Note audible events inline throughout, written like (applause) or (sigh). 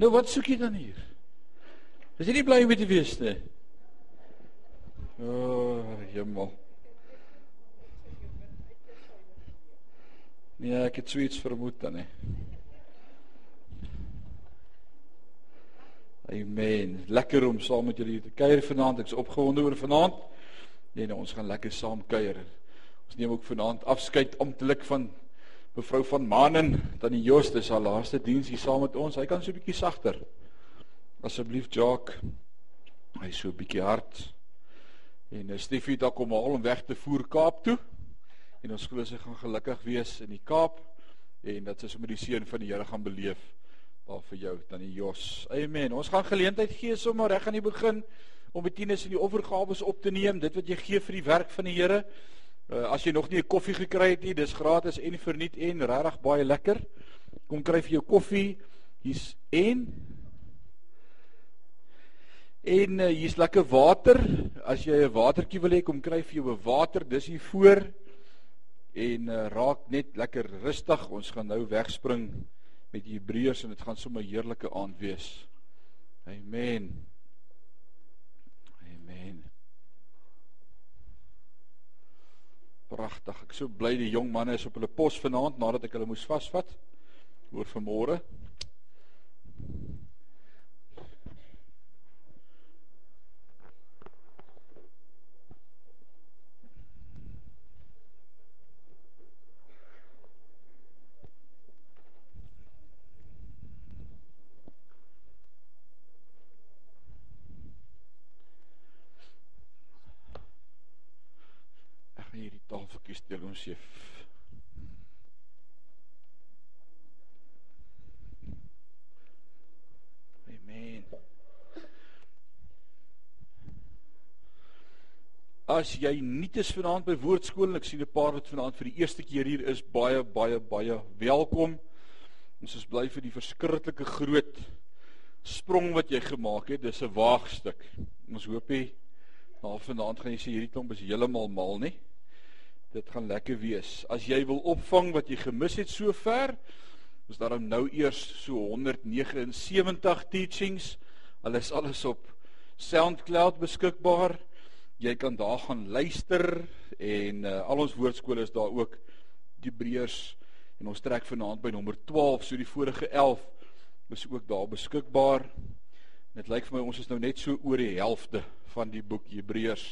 Nou wat soek jy dan hier? Is jy nie bly om te wees nie? O, oh, jemmel. Nee, ek het sweets vermoed dan hè. Amen. Lekker om saam met julle te kuier vanaand. Ek's opgewonde oor vanaand. Nee, nou ons gaan lekker saam kuier. Ons neem ook vanaand afskeid amptelik van mevrou van Manen, tannie Jos, dis haar laaste diens hier saam met ons. Hy kan so 'n bietjie sagter. Asseblief Jock. Hy so 'n bietjie hard. En uh, Stefie het kom al om weg te voer Kaap toe. En ons glo sy gaan gelukkig wees in die Kaap en dat sy sommer die seën van die Here gaan beleef daar vir jou tannie Jos. Amen. Ons gaan geleentheid gee sommer reg aan die begin om die tieners en die offergawes op te neem, dit wat jy gee vir die werk van die Here. Uh, as jy nog nie 'n koffie gekry het nie, dis gratis en verniet en regtig baie lekker. Kom kry vir jou koffie. Hier's en en uh, hier's lekker water. As jy 'n watertjie wil hê, kom kry vir jou 'n water. Dis hier voor. En uh, raak net lekker rustig. Ons gaan nou wegspring met die Hebreërs en dit gaan sommer 'n heerlike aand wees. Amen. Amen. Pragtig. Ek so bly die jong manne is op hulle pos vanaand nadat ek hulle moes vasvat oor vanmôre. Deel ons se Amen. As jy nie te vanaand by woordskool en ek sien 'n paar wat vanaand vir die eerste keer hier is, baie baie baie welkom. Ons is bly vir die verskriklike groot sprong wat jy gemaak het. Dis 'n waagstuk. Ons hoop jy na vanaand gaan jy sê hierdie klomp is heeltemal mal, nie? Dit gaan lekker wees. As jy wil opvang wat jy gemis het sover, is daar nou eers so 179 teachings. Alles alles op SoundCloud beskikbaar. Jy kan daar gaan luister en uh, al ons woordskole is daar ook Hebreërs en ons trek vanaand by nommer 12, so die vorige 11 is ook daar beskikbaar. Dit lyk vir my ons is nou net so oor die helfte van die boek Hebreërs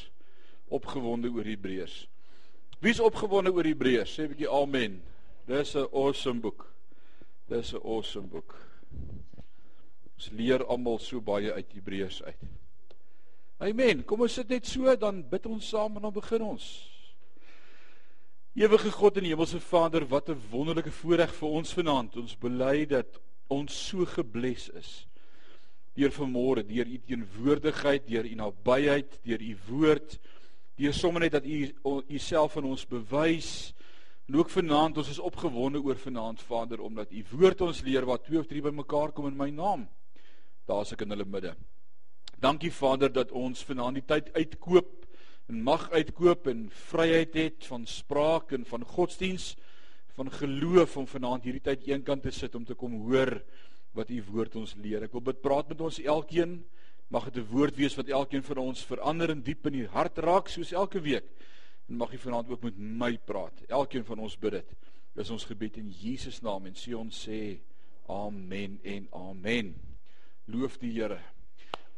opgewonde oor Hebreërs. Wie's opgewonde oor Hebreërs? Sê 'n bietjie amen. Dis 'n awesome boek. Dis 'n awesome boek. Ons leer almal so baie uit Hebreërs uit. Amen. Kom ons sit net so dan bid ons saam en dan begin ons. Ewige God en Hemelse Vader, wat 'n wonderlike voorreg vir ons vanaand. Ons bely dat ons so gebless is deur vanmôre, deur u teenwoordigheid, deur u nabyheid, deur u woord deur sommer net dat u u self aan ons bewys. En ook vanaand ons is opgewonde oor vanaand Vader omdat u woord ons leer wat twee of drie bymekaar kom in my naam. Daar's ek in hulle midde. Dankie Vader dat ons vanaand die tyd uitkoop en mag uitkoop en vryheid het van spraak en van godsdiens van geloof om vanaand hierdie tyd eenkant te sit om te kom hoor wat u woord ons leer. Ek wil bid praat met ons elkeen Mag dit 'n woord wees wat elkeen van ons verander en diep in die hart raak soos elke week. En mag U vanaand ook met my praat. Elkeen van ons bid dit. Dis ons gebed in Jesus naam en sê ons sê amen en amen. Loof die Here.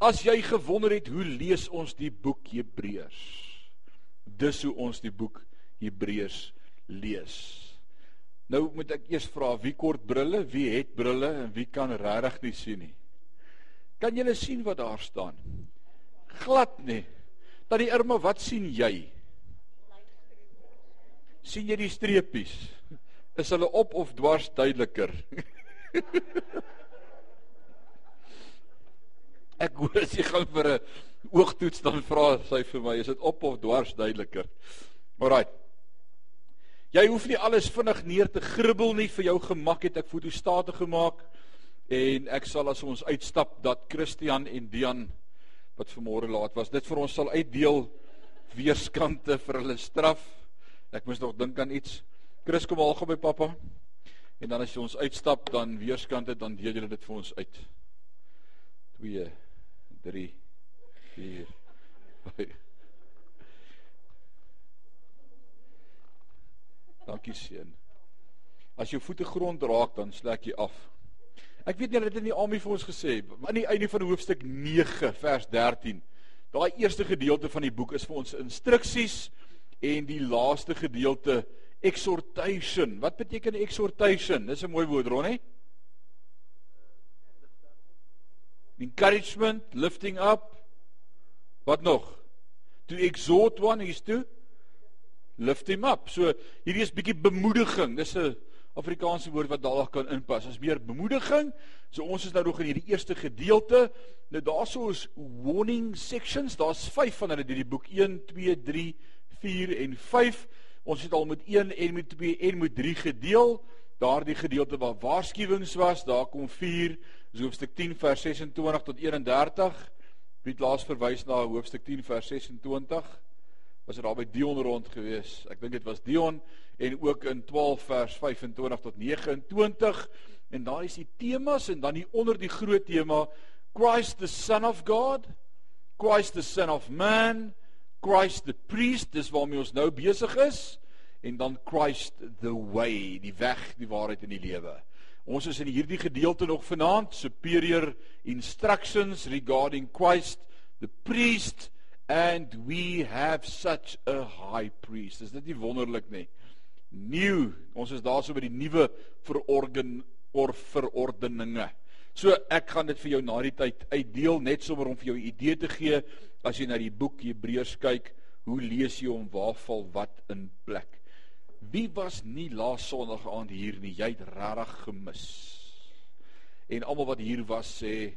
As jy gewonder het hoe lees ons die boek Hebreërs? Dis hoe ons die boek Hebreërs lees. Nou moet ek eers vra wie kort brille, wie het brille en wie kan regtig nie sien nie? Kan julle sien wat daar staan? Glad nie. Dat die Irma, wat sien jy? sien jy die streepies? Is hulle op of dwars duideliker? (laughs) Ek hoor as jy gaan vir 'n oogtoets dan vra sy vir my, is dit op of dwars duideliker? Alraai. Jy hoef nie alles vinnig neer te gribbel nie vir jou gemak het ek fotostate gemaak en ek sal as ons uitstap dat Christian en Dian wat vanmôre laat was dit vir ons sal uitdeel weerskante vir hulle straf. Ek moes nog dink aan iets. Chris kom al gou by pappa. En dan as jy ons uitstap dan weerskante dan deel jy dit vir ons uit. 2 3 4 5 Dankie seun. As jou voete grond raak, dan slek jy af. Ek weet nie hulle het in die Ami vir ons gesê, aan die einde van hoofstuk 9 vers 13. Daai eerste gedeelte van die boek is vir ons instruksies en die laaste gedeelte exhortation. Wat beteken exhortation? Dis 'n mooi woord, Ronnie. Encouragement, lifting up. Wat nog? To exhort one is to lift him up. So hierdie is bietjie bemoediging. Dis 'n Afrikaanse woord wat dalk kan inpas. As meer bemoediging. So ons is nou nog in hierdie eerste gedeelte. Nou daarso is warning sections. Daar's 5 van hulle in die boek 1, 2, 3, 4 en 5. Ons het al met 1 en met 2 en met 3 gedeel. Daardie gedeelte waar waarskuwings was, daar kom 4, so hoofstuk 10 vers 26 tot 31. Piet laas verwys na hoofstuk 10 vers 26 was dit daar by Dion rond gewees. Ek dink dit was Dion en ook in 12 vers 25 tot 29 en daar is die temas en dan hier onder die groot tema Christ the son of God, Christ the son of man, Christ the priest, dis waarmee ons nou besig is en dan Christ the way, die weg, die waarheid en die lewe. Ons is in hierdie gedeelte nog vanaand superior instructions regarding Christ the priest and we have such a high priest. Is dit nie wonderlik nie? Nieuw. Ons is daarso by die nuwe verorden of verordeninge. So ek gaan dit vir jou na die tyd uitdeel net sommer om vir jou 'n idee te gee as jy na die boek Hebreërs kyk, hoe lees jy hom waar val wat in plek. Wie was nie laas Sondag aand hier nie? Jy het regtig gemis. En almal wat hier was sê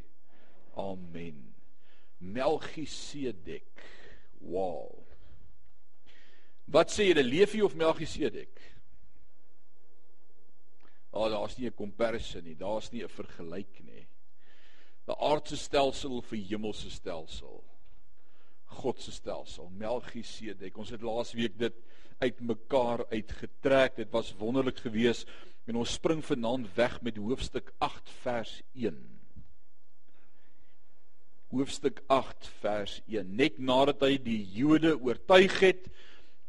amen. Melchisedek. Wow. Wat sê jy, leef jy of Melchisedek? Oh, daar's nie 'n comparison nie. Daar's nie 'n vergelyk nie. 'n Aardse stelsel vir hemelse stelsel. God se stelsel, Melchisedek. Ons het laasweek dit uitmekaar uitgetrek. Dit was wonderlik geweest en ons spring vanaand weg met hoofstuk 8 vers 1 hoofstuk 8 vers 1 net nadat hy die Jode oortuig het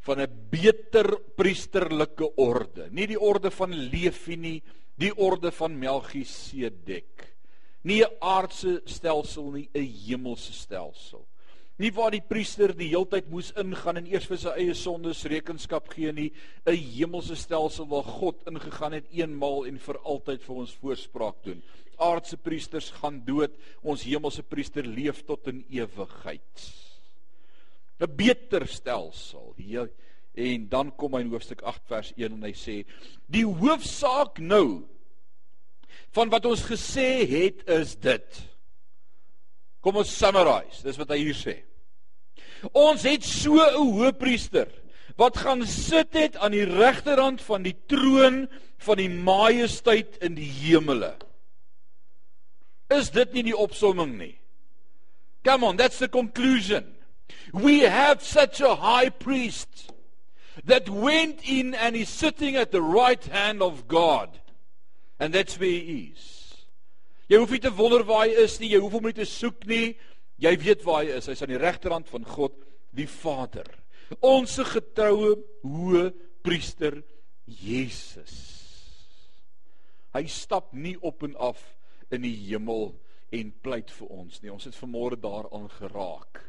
van 'n beter priesterlike orde. Nie die orde van Levi nie die orde van Melchisedek. Nie 'n aardse stelsel nie 'n hemelse stelsel nie waar die priester die heeltyd moes ingaan en eers vir sy eie sondes rekenskap gee nie 'n hemelse stelsel waar God ingegaan het eenmaal en vir altyd vir ons voorspraak doen aardse priesters gaan dood, ons hemelse priester leef tot in ewigheid. 'n Beter stelsel. Hier en dan kom hy in hoofstuk 8 vers 1 en hy sê: "Die hoofsaak nou van wat ons gesê het is dit." Kom ons summarize. Dis wat hy hier sê. Ons het so 'n hoëpriester wat gaan sit het aan die regterrand van die troon van die majesteit in die hemele. Is dit nie die opsomming nie? Come on, that's the conclusion. We have such a high priest that went in and is sitting at the right hand of God. And that's where he is. Jy hoef nie te wonder waar hy is nie, jy hoef hom nie te soek nie. Jy weet waar hy is. Hy's aan die regterhand van God, die Vader. Ons getroue hoë priester Jesus. Hy stap nie op en af in die hemel en pleit vir ons nie. Ons het vanmôre daaraan geraak.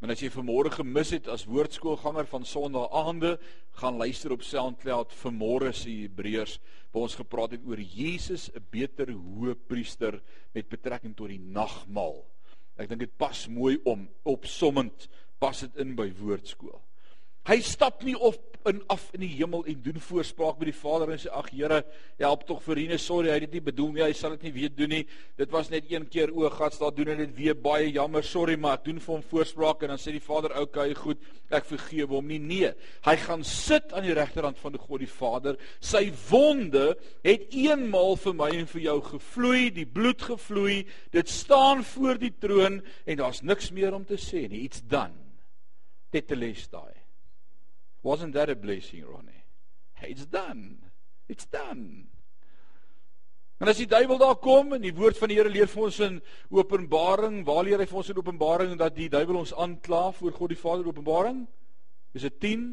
En as jy vanmôre gemis het as woordskoolganger van Sondaagaande, gaan luister op SoundCloud vanmôre se Hebreërs waar ons gepraat het oor Jesus, 'n beter hoëpriester met betrekking tot die nagmaal. Ek dink dit pas mooi om opsommend pas dit in by woordskool. Hy stap nie op in af in die hemel en doen voorspraak by die Vader en sê ag Here, help tog vir Rene, sorry, hy het dit nie bedoel nie, hy sal dit nie weer doen nie. Dit was net een keer o, God, daar doen dit weer baie jammer, sorry, maar ek doen vir hom voorspraak en dan sê die Vader, okay, goed, ek vergewe hom nie. Nee, hy gaan sit aan die regterhand van die God die Vader. Sy wonde het eenmaal vir my en vir jou gevloei, die bloed gevloei. Dit staan voor die troon en daar's niks meer om te sê nie. It's done. Tetelestai. Wasn't that a blessing, Ronnie? It's done. It's done. En as die duiwel daar kom en die woord van die Here leer vir ons in Openbaring, waar leer hy vir ons in Openbaring dat die duiwel ons aankla voor God die Vader Openbaring? Is dit 10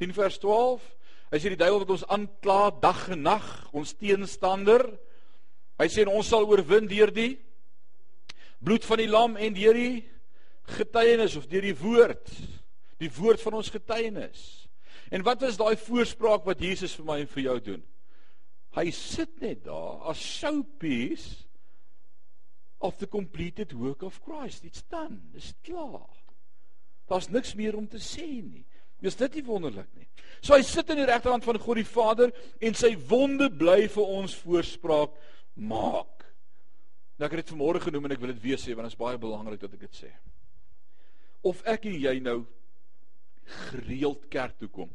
10 vers 12? Hy sê die duiwel wat ons aankla dag en nag, ons teenstander. Hy sê ons sal oorwin deur die bloed van die lam en deur die getuienis of deur die woord, die woord van ons getuienis. En wat is daai voorspraak wat Jesus vir my en vir jou doen? Hy sit net daar as showpiece of the completed work of Christ. Dit's dan, dis klaar. Daar's niks meer om te sê nie. Is dit nie wonderlik nie? So hy sit in die regterhand van God die Vader en sy wonde bly vir ons voorspraak maak. Nou ek het dit vanmôre genoem en ek wil dit weer sê want dit is baie belangrik dat ek dit sê. Of ek en jy nou gereeld kerk toe kom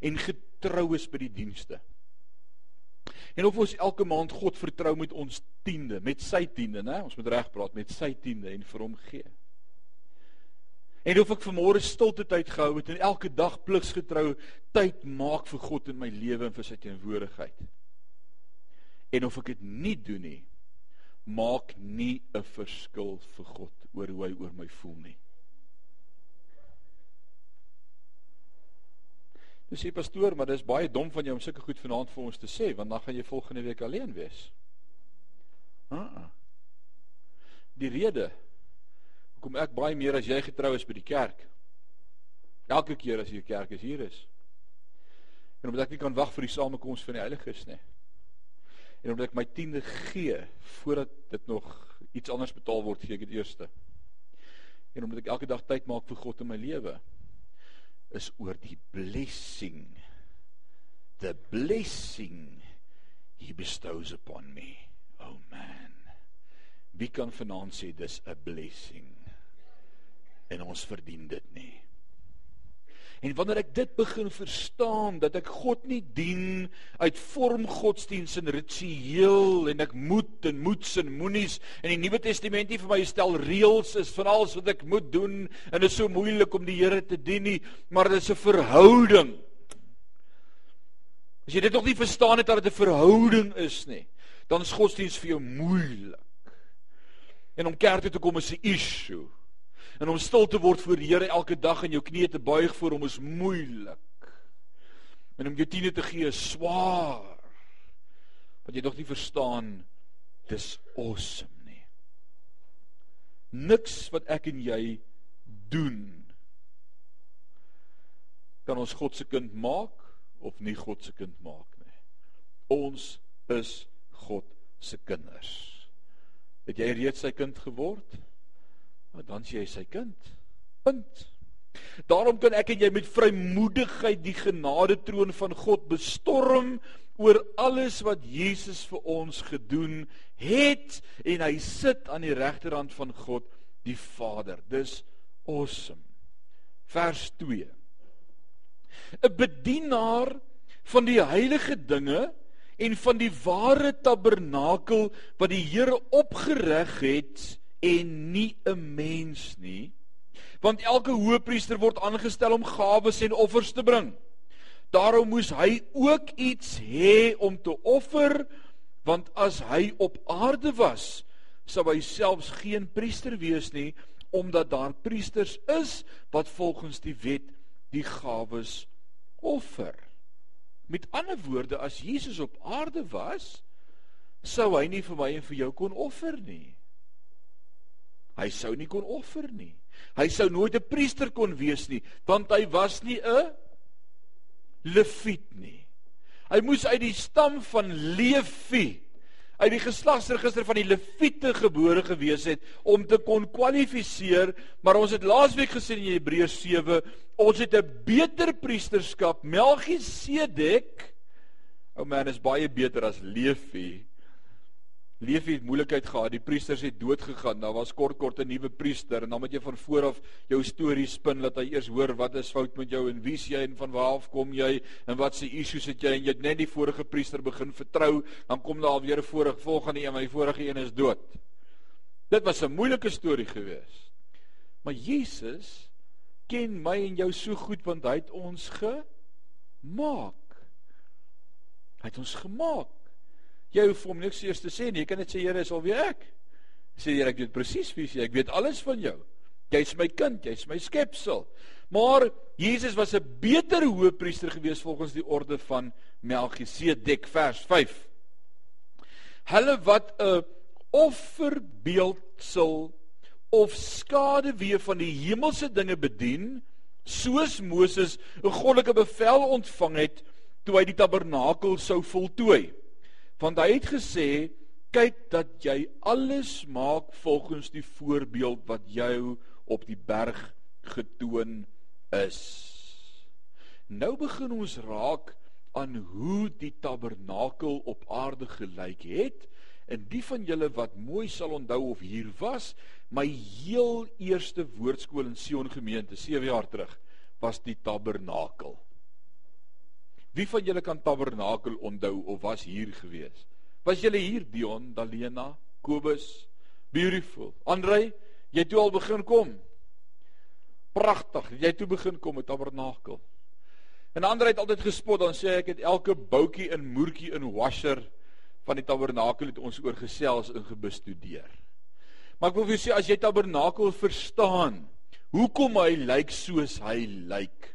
en getrou is by die dienste. En of ons elke maand God vertrou met ons tiende, met sy tiende, né? Ons moet reg praat met sy tiende en vir hom gee. En of ek vanmôre stilte tyd gehou het en elke dag pligsgetrou tyd maak vir God in my lewe en vir sy teenwoordigheid. En of ek dit nie doen nie, maak nie 'n verskil vir God oor hoe hy oor my voel nie. Jy sê pastoor, maar dis baie dom van jou om sulke goed vanaand vir ons te sê, want dan gaan jy volgende week alleen wees. Uh -uh. Die rede hoekom ek baie meer as jy getrou is by die kerk. Elke keer as jy kerk is hier is. En omdat ek nie kan wag vir die samekoms van die heiliges nie. En omdat ek my tiende gee voordat dit nog iets anders betaal word, gee ek dit eerste. En omdat ek elke dag tyd maak vir God in my lewe is oor die blessing. The blessing he bestows upon me. Oh man. Wie kan vanaand sê dis 'n blessing? En ons verdien dit nie En wanneer ek dit begin verstaan dat ek God nie dien uit vorm godsdiens en ritueel en ek moet en moets en moenies en die Nuwe Testament nie vir my stel reëls is van alles wat ek moet doen en dit is so moeilik om die Here te dien nie, maar dit is 'n verhouding. As jy dit nog nie verstaan het dat dit 'n verhouding is nie, dan is godsdiens vir jou moeilik. En om kerk toe te kom is 'n issue. En om stil te word voor die Here elke dag en jou knieë te buig voor hom is moeilik. En om jou tiende te gee is swaar. Want jy nog nie verstaan dis awesome nie. Niks wat ek en jy doen kan ons God se kind maak of nie God se kind maak nie. Ons is God se kinders. Het jy reeds sy kind geword? Maar dan sê hy sy kind. Punt. Daarom kan ek en jy met vrymoedigheid die genade troon van God bestorm oor alles wat Jesus vir ons gedoen het en hy sit aan die regterhand van God die Vader. Dis awesome. Vers 2. 'n Bedienaar van die heilige dinge en van die ware tabernakel wat die Here opgerig het en nie 'n mens nie. Want elke hoëpriester word aangestel om gawes en offers te bring. Daarom moes hy ook iets hê om te offer, want as hy op aarde was, sou hy selfs geen priester wees nie, omdat daar priesters is wat volgens die wet die gawes offer. Met ander woorde, as Jesus op aarde was, sou hy nie vir my en vir jou kon offer nie. Hy sou nie kon offer nie. Hy sou nooit 'n priester kon wees nie, want hy was nie 'n leviet nie. Hy moes uit die stam van Levi, uit die geslagsregister van die leviete gebore gewees het om te kon kwalifiseer, maar ons het laasweek gesien in Hebreërs 7, ons het 'n beter priesterskap, Melchisedek. Ou man is baie beter as Levi. Het moeilikheid gehad. Die priesters het dood gegaan. Daar was kort kort 'n nuwe priester en dan moet jy van voor af jou storie spin dat hy eers hoor wat is fout met jou en wie's jy en van waar af kom jy en wat se issues het jy en jy het net die vorige priester begin vertrou, dan kom daar alweer 'n vorige volgende een, maar die vorige een is dood. Dit was 'n moeilike storie geweest. Maar Jesus ken my en jou so goed want hy het ons gemaak. Hy het ons gemaak Jy hoef hom niks eers te sê nie. Jy kan net sê Here, is alweer ek. Sê Here, ek weet presies wie jy is. Ek weet alles van jou. Jy's my kind, jy's my skepsel. Maar Jesus was 'n beter hoëpriester gewees volgens die orde van Melchisedek vers 5. Hulle wat 'n offerbeeldsel of skaduwee van die hemelse dinge bedien, soos Moses 'n goddelike bevel ontvang het toe hy die tabernakel sou voltooi. Want hy het gesê, kyk dat jy alles maak volgens die voorbeeld wat jou op die berg getoon is. Nou begin ons raak aan hoe die tabernakel op aarde gelyk het en die van julle wat mooi sal onthou of hier was, my heel eerste woordskool in Sion gemeente 7 jaar terug was die tabernakel. Wie van julle kan tabernakel onthou of was hier gewees? Was julle hier Dion, Dalena, Kobus? Beautiful. Andrei, jy toe al begin kom. Pragtig. Jy toe begin kom met tabernakel. En Andrei het altyd gespot dan sê ek het elke boutjie in moertjie in washer van die tabernakel het ons oor gesels en gebestudeer. Maar ek wil vir jou sê as jy tabernakel verstaan, hoekom hy lyk soos hy lyk.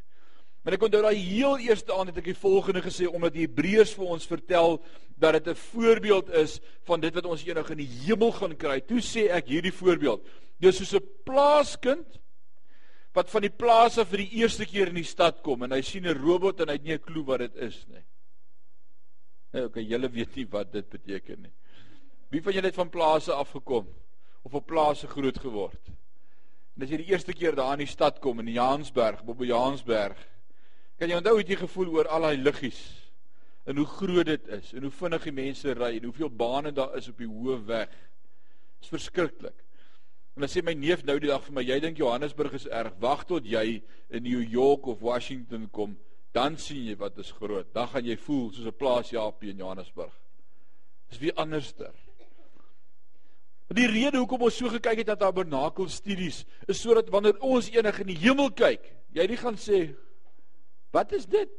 En ek onthou daai heel eerste aand het ek die volgende gesê omdat die Hebreërs vir ons vertel dat dit 'n voorbeeld is van dit wat ons eendag in die hemel gaan kry. Toe sê ek hierdie voorbeeld. Dis soos 'n plaaskind wat van die plaas af vir die eerste keer in die stad kom en hy sien 'n robot en hy het nie 'n klou wat dit is nie. Nee, okay, julle weet nie wat dit beteken nie. Wie van julle het van plase afgekom of op plase groot geword? En as jy die eerste keer daar in die stad kom in Jansberg, op Jansberg, kan jy onthou hoe jy gevoel oor al daai liggies en hoe groot dit is en hoe vinnig die mense ry en hoeveel bane daar is op die hoë weg. Dit is verskriklik. En dan sê my neef nou die dag vir my, jy dink Johannesburg is erg. Wag tot jy in New York of Washington kom, dan sien jy wat is groot. Dan gaan jy voel soos 'n plaas Japie in Johannesburg. Dis weer anderster. Die rede hoekom ons so gekyk het na tabernakel studies is sodat wanneer ons enig in die hemel kyk, jy nie gaan sê wat is dit?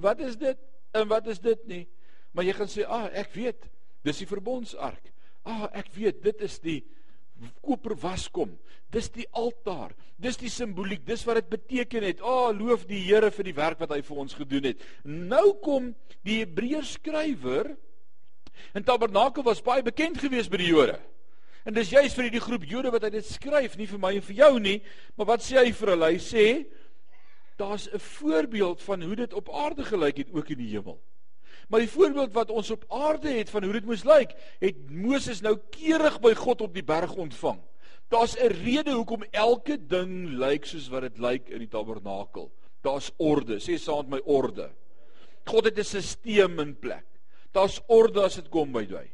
Wat is dit? En wat is dit nie? Maar jy gaan sê, "Ah, ek weet. Dis die verbondsark. Ah, ek weet, dit is die koper waskom. Dis die altaar. Dis die simboliek. Dis wat dit beteken het. Ah, loof die Here vir die werk wat hy vir ons gedoen het." Nou kom die Hebreërs skrywer en tabernakel was baie bekend geweest by die Jode. En dis juist vir hierdie groep Jode wat hy dit skryf, nie vir my en vir jou nie, maar wat sê hy vir hulle? Hy sê daar's 'n voorbeeld van hoe dit op aarde gelyk het ook in die hemel. Maar die voorbeeld wat ons op aarde het van hoe dit moes lyk, het Moses nou keurig by God op die berg ontvang. Daar's 'n rede hoekom elke ding lyk soos wat dit lyk in die tabernakel. Daar's orde, sê saam met my orde. God het 'n stelsel in plek. Daar's orde as dit kom by hy.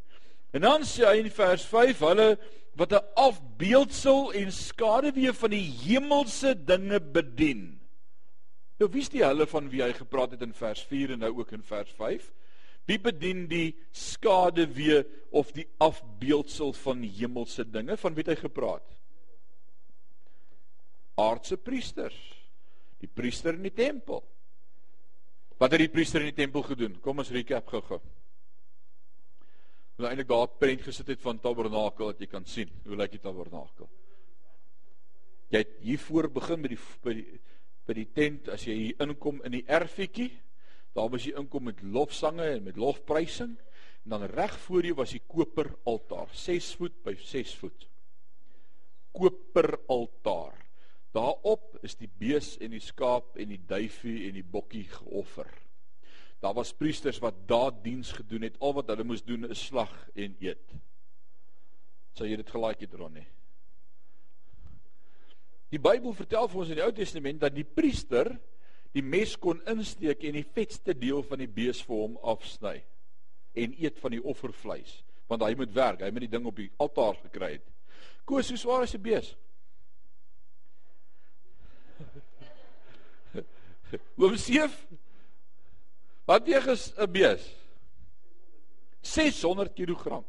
En dan sê hy in vers 5 hulle wat 'n afbeeldsel en skaduwee van die hemelse dinge bedien. Nou wie is die hulle van wie hy gepraat het in vers 4 en nou ook in vers 5? Wie bedien die skaduwee of die afbeeldsel van hemelse dinge van wie het hy gepraat? Aardse priesters. Die priester in die tempel. Wat het die priester in die tempel gedoen? Kom ons recap gou-gou hulle eintlik daar prent gesit het van tabernakel dat jy kan sien hoe lyk die tabernakel. Jy het hier voor begin met die by die by die tent as jy hier inkom in die erfietjie, daar was jy inkom met lofsange en met lofprysing en dan reg voor jou was die koper altaar, 6 voet by 6 voet. Koper altaar. Daarop is die bees en die skaap en die duifie en die bokkie geoffer. Daar was priesters wat daar diens gedoen het. Al wat hulle moes doen is slag en eet. Sou jy dit gelaik het Ronnie? Die Bybel vertel vir ons in die Ou Testament dat die priester die mes kon insteek en die vetste deel van die bees vir hom afsny en eet van die offervleis, want hy moet werk, hy moet die ding op die altaar gekry het. Koos, hoe swaar is die bees? (laughs) Oom Seef, Wat weeg is 'n bees? 600 kg.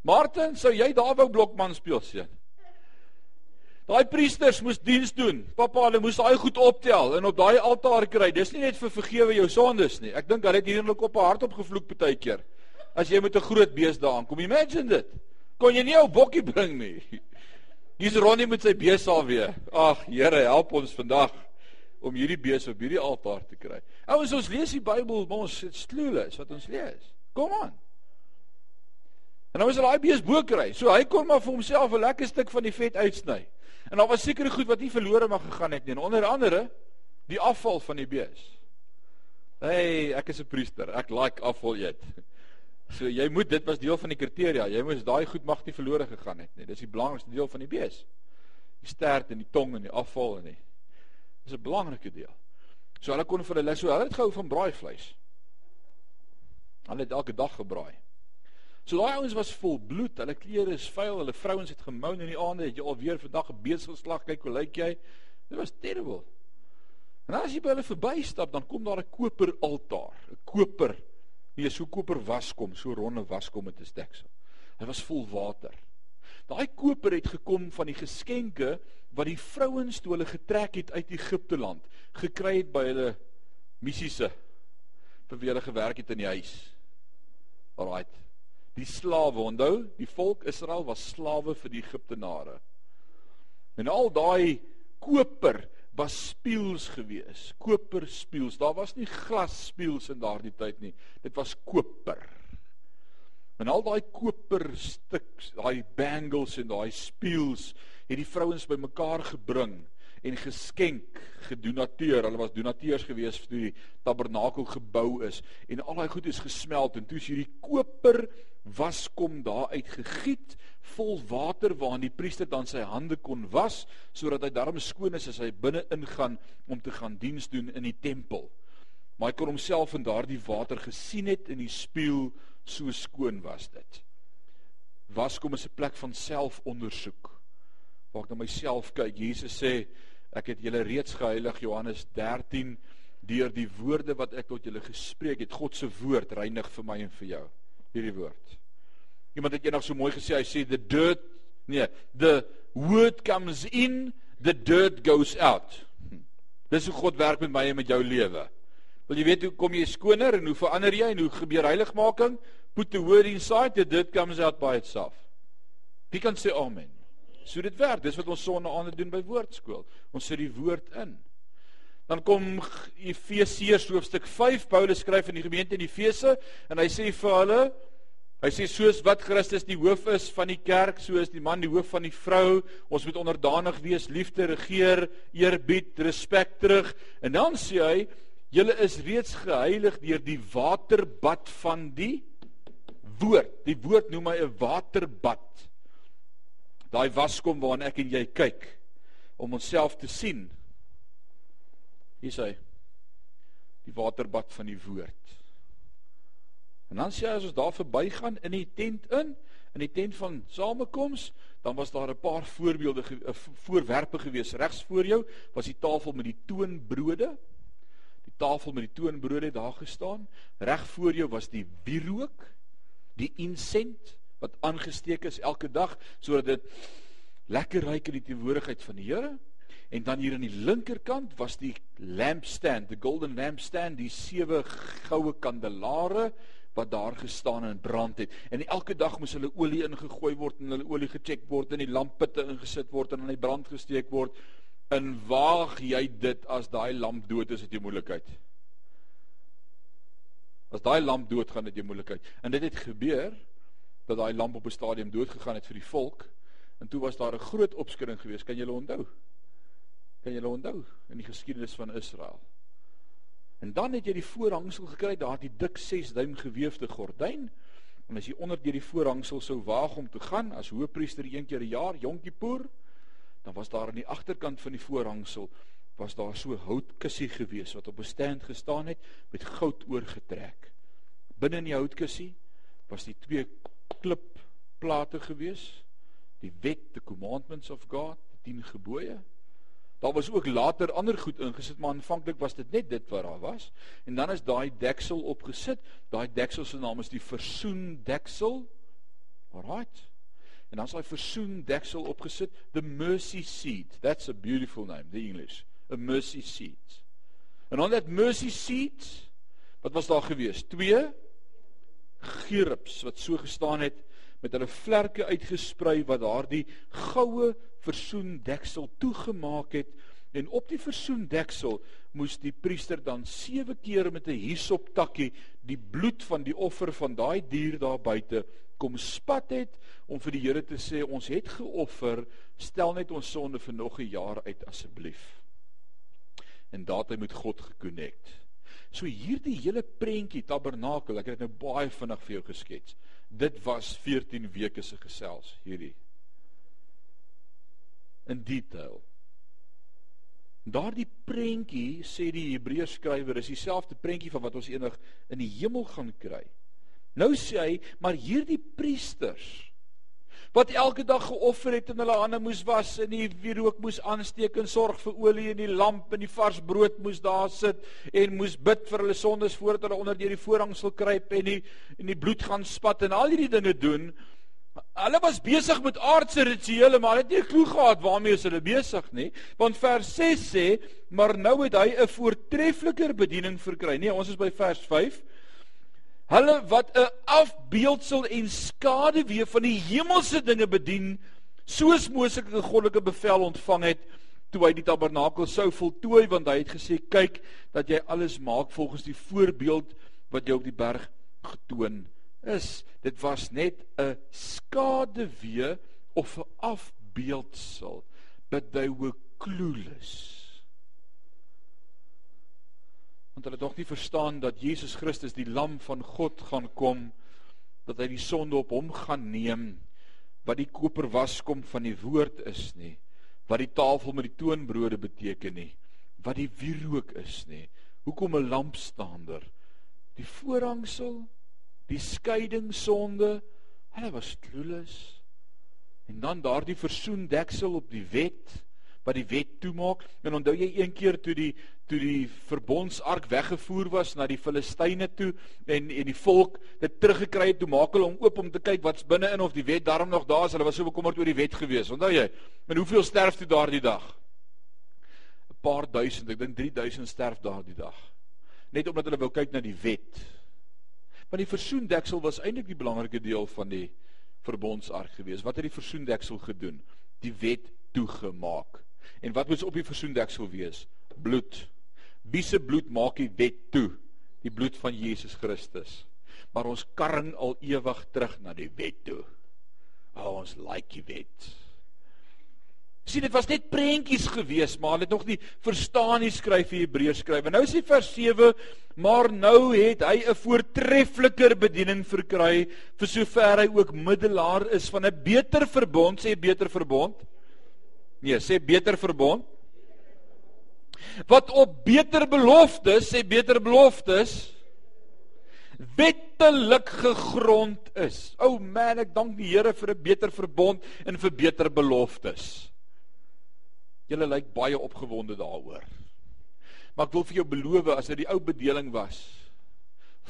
Martin, sou jy daar wou blokman speel seun? Daai priesters moes diens doen. Pappa, hulle moes daai goed optel en op daai altaar kry. Dis nie net vir vergewe jou sondes nie. Ek dink hulle het hierlik op 'n hart opgevloek baie keer. As jy met 'n groot bees daar aankom, imagine dit. Kon jy nie jou bokkie bring nie. Hier's Ronnie met sy bees al weer. Ag, Here, help ons vandag om hierdie bees op hierdie altaar te kry. Ouens, ons lees die Bybel, ons dit sluiles wat ons lees. Kom aan. En nou is hy daai bees bo kry. So hy kon maar vir homself 'n lekker stuk van die vet uitsny. En daar was sekere goed wat nie verlore mag gegaan het nie. Onder andere die afval van die bees. Hey, ek is 'n priester. Ek like afval eet. (laughs) So jy moet dit was deel van die kriteria. Jy moes daai goed mag nie verlore gegaan het nie. Dis die belangrikste deel van die bees. Die stert en die tong en die afval en die Dis 'n belangrike deel. So hulle kon vir hulle so hulle het gehou van braaivleis. Hulle het elke dag gebraai. So daai ouens was vol bloed, hulle klere is vuil, hulle vrouens het gemou in die aande, het jy alweer vandag 'n beesgeslag kyk hoe lyk jy? Dit was terrible. En as jy by hulle verbystap, dan kom daar 'n koper altaar, 'n koper, nie so koper waskom, so ronde waskom met 'n steksel. Hy was vol water. Daai koper het gekom van die geskenke wat die vrouens toe hulle getrek het uit Egipte land, gekry het by hulle missiese vir wie hulle gewerk het in die huis. Alraight die slawe onthou die volk Israel was slawe vir die Egiptenare. En al daai koper was spieëls gewees koper spieëls daar was nie glas spieëls in daardie tyd nie. Dit was koper. En al daai koper stuks daai bangles en daai spieëls het die vrouens bymekaar gebring en geskenk gedonateer. Hulle was donateurs gewees vir die tabernakel gebou is. En al daai goed is gesmelt en toe is hierdie koper waskom daar uit gegiet vol water waarin die priester dan sy hande kon was sodat hy darm skoon is as hy binne ingaan om te gaan diens doen in die tempel. Maar hy kon homself in daardie water gesien het in die spieël so skoon was dit. Waskom is 'n plek van selfondersoek. Waar ek na myself kyk, Jesus sê Ek het julle reeds geheilig Johannes 13 deur die woorde wat ek tot julle gespreek het. God se woord reinig vir my en vir jou. Hierdie woord. Iemand het eendag so mooi gesê, hy sê the dirt nee, the word comes in, the dirt goes out. Hm. Dis hoe God werk met my en met jou lewe. Wil jy weet hoe kom jy skoner en hoe verander jy en hoe gebeur heiligmaking? Put the word inside, the dirt comes out by itself. Wie kan sê amen? So dit werk. Dis wat ons sonne aande doen by woordskool. Ons sit die woord in. Dan kom Efesiërs hoofstuk 5. Paulus skryf aan die gemeente in Efese en hy sê vir hulle Hy sê soos wat Christus die hoof is van die kerk, so is die man die hoof van die vrou. Ons moet onderdanig wees, liefde regeer, eerbied, respek terug. En dan sê hy, julle is reeds geheilig deur die waterbad van die woord. Die woord noem hy 'n waterbad daai waskom waarna ek en jy kyk om onsself te sien. Hier sê die waterbad van die woord. En dan sê hy as ons daar verbygaan in die tent in, in die tent van samekoms, dan was daar 'n paar voorbeelde eh, voorwerpe gewees regs voor jou, was die tafel met die toonbrode. Die tafel met die toonbrode het daar gestaan. Reg voor jou was die wierook, die insent wat aangesteek is elke dag sodat dit lekker ruik in die teenwoordigheid van die Here. En dan hier aan die linkerkant was die lampstand, the golden lampstand, die sewe goue kandelare wat daar gestaan en brand het. En elke dag moes hulle olie ingegooi word en hulle olie gecheck word en die lamppitte ingesit word en aan die brand gesteek word. En waag jy dit as daai lamp dood is, het jy moeilikheid. As daai lamp dood gaan, het jy moeilikheid. En dit het gebeur dat daai lamp op 'n stadium dood gegaan het vir die volk en toe was daar 'n groot opskudding geweest kan julle onthou kan julle onthou in die geskiedenis van Israel en dan het jy die voorhangsel gekry daar die dik 6 duim gewefte gordyn en as jy onder deur die voorhangsel sou waag om te gaan as hoëpriester een keer 'n jaar Yom Kippur dan was daar aan die agterkant van die voorhangsel was daar so houtkussie gewees wat op 'n stand gestaan het met goud oorgetrek binne in die houtkussie was die twee klipplate gewees. Die wet, the commandments of God, die 10 gebooie. Daar was ook later ander goed ingesit, maar aanvanklik was dit net dit wat daar was. En dan is daai deksel opgesit. Daai deksel se naam is die versoen deksel. Alraight. En dan is daai versoendeksel opgesit, the mercy seat. That's a beautiful name, the English. A mercy seat. En on that mercy seat, wat was daar gewees? Twee gerubs wat so gestaan het met hulle vlerke uitgesprei wat daardie goue versoendeksel toegemaak het en op die versoendeksel moes die priester dan 7 keer met 'n hisoptakkie die bloed van die offer van daai dier daar buite kom spat het om vir die Here te sê ons het geoffer stel net ons sonde vir nog 'n jaar uit asseblief. En daardie moet God gekonnekt so hierdie hele prentjie tabernakel ek het dit nou baie vinnig vir jou geskets. Dit was 14 weke se gesels hierdie in detail Daardie prentjie sê die Hebreërs skrywer is dieselfde prentjie van wat ons eendag in die hemel gaan kry. Nou sê hy, maar hierdie priesters wat elke dag geoffer het en hulle hande moes was en die wierook moes aansteek en sorg vir olie in die lamp en die vars brood moes daar sit en moes bid vir hulle sondes voordat hulle onder deur die voorhangsel kruip en die en die bloed gaan spat en al hierdie dinge doen. Hulle was besig met aardse rituele, maar hulle het nie 'n klou gehad waarmee hulle besig nie. Want vers 6 sê, maar nou het hy 'n voortreffliker bediening verkry. Nee, ons is by vers 5. Hulle wat 'n afbeeldsel en skaduwee van die hemelse dinge bedien, soos Moses 'n goddelike bevel ontvang het toe hy die tabernakel sou voltooi, want hy het gesê, "Kyk dat jy alles maak volgens die voorbeeld wat jy op die berg getoon het." Is dit was net 'n skaduwee of 'n afbeeldsel but they were clueless. Want hulle het nog nie verstaan dat Jesus Christus die lam van God gaan kom dat hy die sonde op hom gaan neem wat die koper waskom van die woord is nie wat die tafel met die toonbrode beteken nie wat die wierook is nie. Hoekom 'n lampstander? Die voorhangsel die skeidingssonde, hulle was clueless. En dan daardie versoendeksel op die wet wat die wet toemaak. En onthou jy een keer toe die toe die verbondsark weggevoer was na die Filistyne toe en en die volk dit teruggekry het, toe maak hulle hom oop om te kyk wat's binne in of die wet daarom nog daar is. Hulle was so bekommerd oor die wet gewees. Onthou jy? En hoeveel sterf toe daardie dag? 'n Paar duisend, ek dink 3000 sterf daardie dag. Net omdat hulle wou kyk na die wet. Want die versoendeksel was eintlik die belangrike deel van die verbondsark gewees. Wat het die versoendeksel gedoen? Die wet toegemaak. En wat moet op die versoendeksel wees? Bloed. Wie se bloed maak die wet toe? Die bloed van Jesus Christus. Maar ons karring al ewig terug na die wet toe. Oh, ons like die wet. Sien dit was net prentjies gewees, maar hulle het nog nie verstaan nie skryf die Hebreërs skryf. En nou sê vers 7, maar nou het hy 'n voortreffliker bediening verkry vir sover hy ook middelaar is van 'n beter verbond, sê beter verbond. Nee, sê beter verbond. Wat op beter beloftes, sê beter beloftes wettelik gegrond is. O oh man, ek dank die Here vir 'n beter verbond en vir beter beloftes. Julle lyk baie opgewonde daaroor. Maar ek wil vir jou beloof as dit die ou bedeling was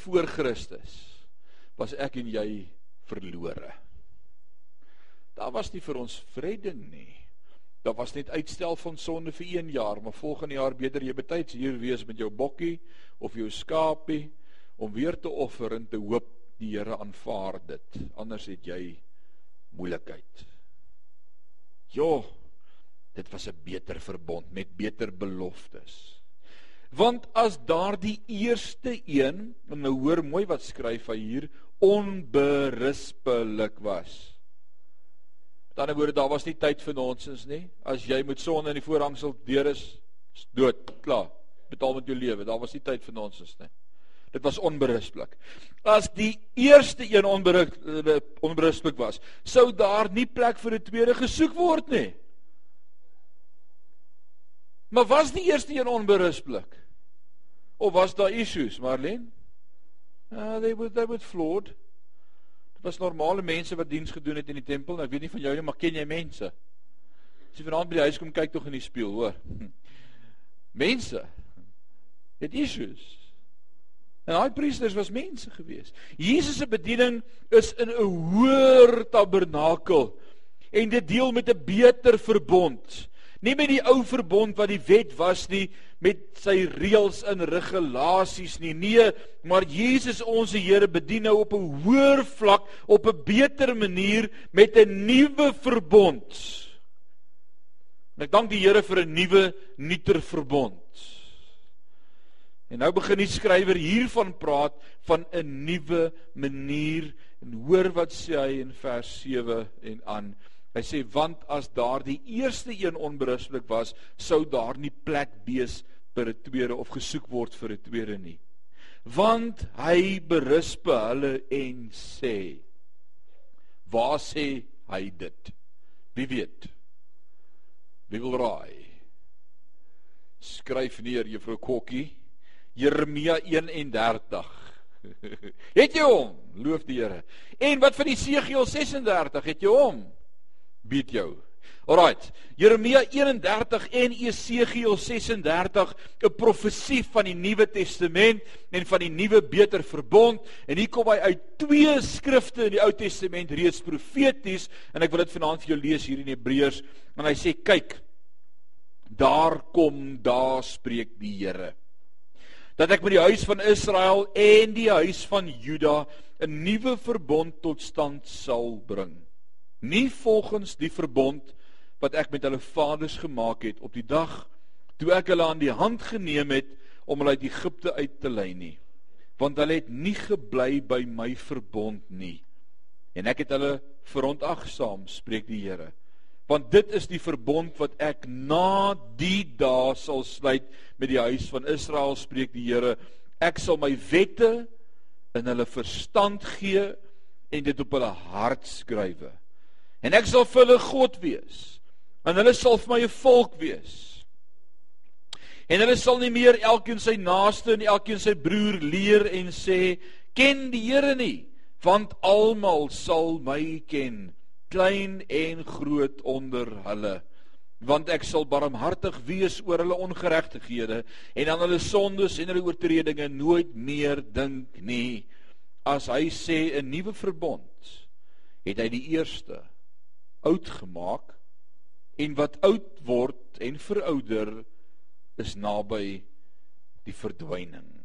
voor Christus, was ek en jy verlore. Daar was nie vir ons redding nie. Daar was net uitstel van sonde vir 1 jaar, maar volgende jaar beter jy betyds hier wees met jou bokkie of jou skapie om weer te offer en te hoop die Here aanvaar dit. Anders het jy moeilikheid. Jo, dit was 'n beter verbond met beter beloftes. Want as daardie eerste een, en nou hoor mooi wat skryf hy hier, onberispelik was. Met ander woorde, daar was nie tyd vir nonsens nie. As jy met sonde in die voorhangsel deur is, is dood, klaar. Betaal met jou lewe. Daar was nie tyd vir nonsens nie. Dit was onberispelik. As die eerste een onberispelik was, sou daar nie plek vir 'n tweede gesoek word nie. Maar was die eerste een onberispelik? Of was daar issues, Marlene? Uh, they were they were flawed. Dit was normale mense wat diens gedoen het in die tempel. Nou, ek weet nie van jou nie, maar ken jy mense? As jy vanaand by die huis kom kyk tog in die spieël, hoor. (laughs) Mense het issues. En daai priesters was mense gewees. Jesus se bediening is in 'n hoër tabernakel en dit deel met 'n beter verbond. Nie met die ou verbond wat die wet was nie, met sy reëls en regulasies nie. Nee, maar Jesus ons Here bedien nou op 'n hoër vlak, op 'n beter manier met 'n nuwe verbond. En ek dank die Here vir 'n nuwe, nuuter verbond. En nou begin die skrywer hiervan praat van 'n nuwe manier en hoor wat sê hy in vers 7 en aan. Hy sê want as daardie eerste een onberuslik was, sou daar nie plek wees vir 'n tweede of gesoek word vir 'n tweede nie. Want hy berusp hulle en sê: Waar sê hy dit? Wie weet? Wie wil raai? Skryf neer juffrou Kokkie Jeremia 31. (laughs) het jy hom? Loof die Here. En wat van Jesegiel 36? Het jy hom? Bied jou. Alraight. Jeremia 31 en Jesegiel 36, 'n profesie van die Nuwe Testament en van die nuwe beter verbond. En hier kom hy uit twee skrifte in die Ou Testament reeds profeties en ek wil dit vanaand vir jou lees hier in Hebreërs. En hy sê: "Kyk, daar kom, daar spreek die Here." dat ek met die huis van Israel en die huis van Juda 'n nuwe verbond tot stand sal bring. Nie volgens die verbond wat ek met hulle vaders gemaak het op die dag toe ek hulle aan die hand geneem het om hulle uit Egipte uit te lei nie, want hulle het nie gebly by my verbond nie. En ek het hulle verontagsaam, spreek die Here. Want dit is die verbond wat ek na die dae sal sluit met die huis van Israel spreek die Here. Ek sal my wette in hulle verstand gee en dit op hulle hart skrywe en ek sal vir hulle God wees. En hulle sal vir my 'n volk wees. En hulle sal nie meer elkeen sy naaste en elkeen sy broer leer en sê ken die Here nie want almal sal my ken klein en groot onder hulle. Want ek sal barmhartig wees oor hulle ongeregtighede en aan hulle sondes en hulle oortredinge nooit meer dink nie. As hy sê 'n nuwe verbond het hy die eerste oud gemaak en wat oud word en verouder is naby die verdwyning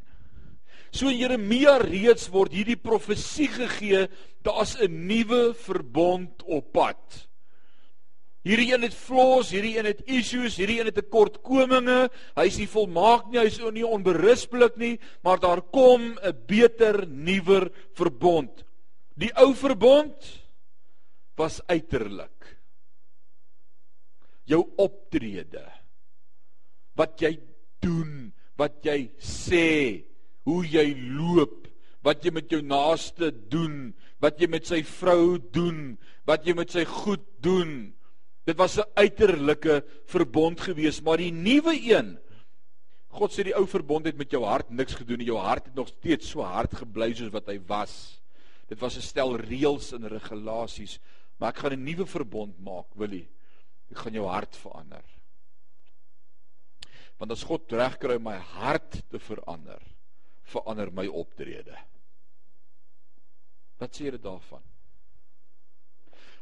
So in Jeremia reeds word hierdie profesie gegee, daar's 'n nuwe verbond op pad. Hierdie een het flaws, hierdie een het issues, hierdie een het tekortkominge. Hy's nie volmaak nie, hy's nie onberuspelik nie, maar daar kom 'n beter, nuwer verbond. Die ou verbond was uiterlik. Jou optrede. Wat jy doen, wat jy sê, hoe jy loop, wat jy met jou naaste doen, wat jy met sy vrou doen, wat jy met sy goed doen. Dit was 'n uiterlike verbond geweest, maar die nuwe een God sê die ou verbond het met jou hart niks gedoen nie. Jou hart het nog steeds so hard gebly soos wat hy was. Dit was 'n stel reëls en regulasies, maar ek gaan 'n nuwe verbond maak, wil jy? Ek gaan jou hart verander. Want as God regkry om my hart te verander, verander my optrede. Wat sê jy daarvan?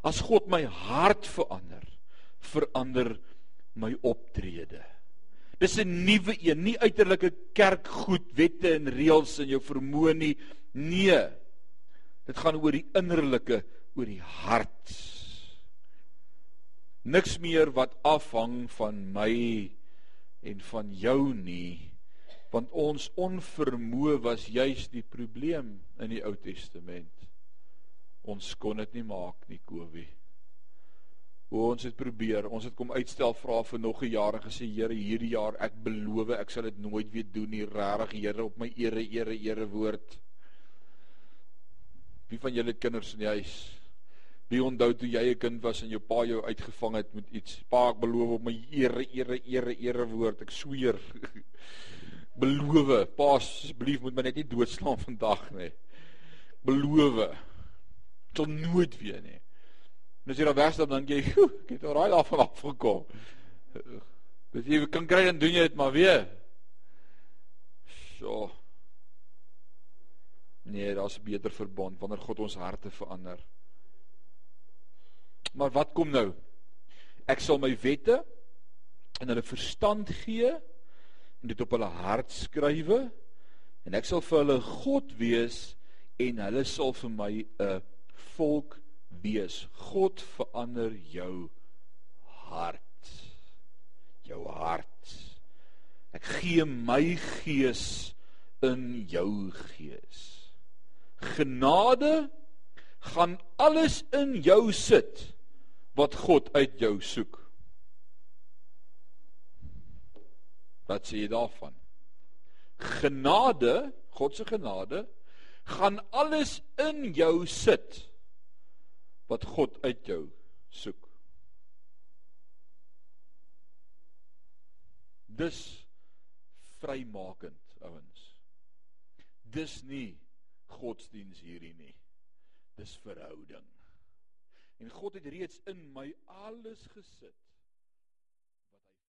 As God my hart verander, verander my optrede. Dis 'n nuwe een, nie uiterlike kerkgoed, wette en reëls in jou vermoë nie. Nee. Dit gaan oor die innerlike, oor die hart. Niks meer wat afhang van my en van jou nie want ons onvermoë was juis die probleem in die Ou Testament. Ons kon dit nie maak nie, Kobie. Hoe ons het probeer, ons het kom uitstel vra vir nog 'n jaar en gesê Here, hierdie jaar ek beloof ek sal dit nooit weer doen nie, regtig Here, op my ere, ere, ere woord. Wie van julle kinders in die huis? Wie onthou toe jy 'n kind was en jou pa jou uitgevang het met iets? Pa, ek beloof op my ere, ere, ere, ere woord, ek sweer. (laughs) beloof, pa asseblief moet my net nie doodslaan (laughs) vandag nie. Beloof. Tot nooit weer nie. En as jy dan wegstap dan jy, (laughs) ek het al raai af van af gekom. Dis jy kan kry dan doen jy dit maar weer. So. Nee, daar's 'n beter verbond wanneer God ons harte verander. Maar wat kom nou? Ek sal my wette in hulle verstand gee en dit op hulle hart skrywe en ek sal vir hulle God wees en hulle sal vir my 'n volk wees. God verander jou hart. Jou hart. Ek gee my gees in jou gees. Genade gaan alles in jou sit wat God uit jou soek. Wat sê jy daarvan? Genade, God se genade, gaan alles in jou sit wat God uit jou soek. Dis vrymakend, ouens. Dis nie godsdiens hierdie nie. Dis verhouding. En God het reeds in my alles gesit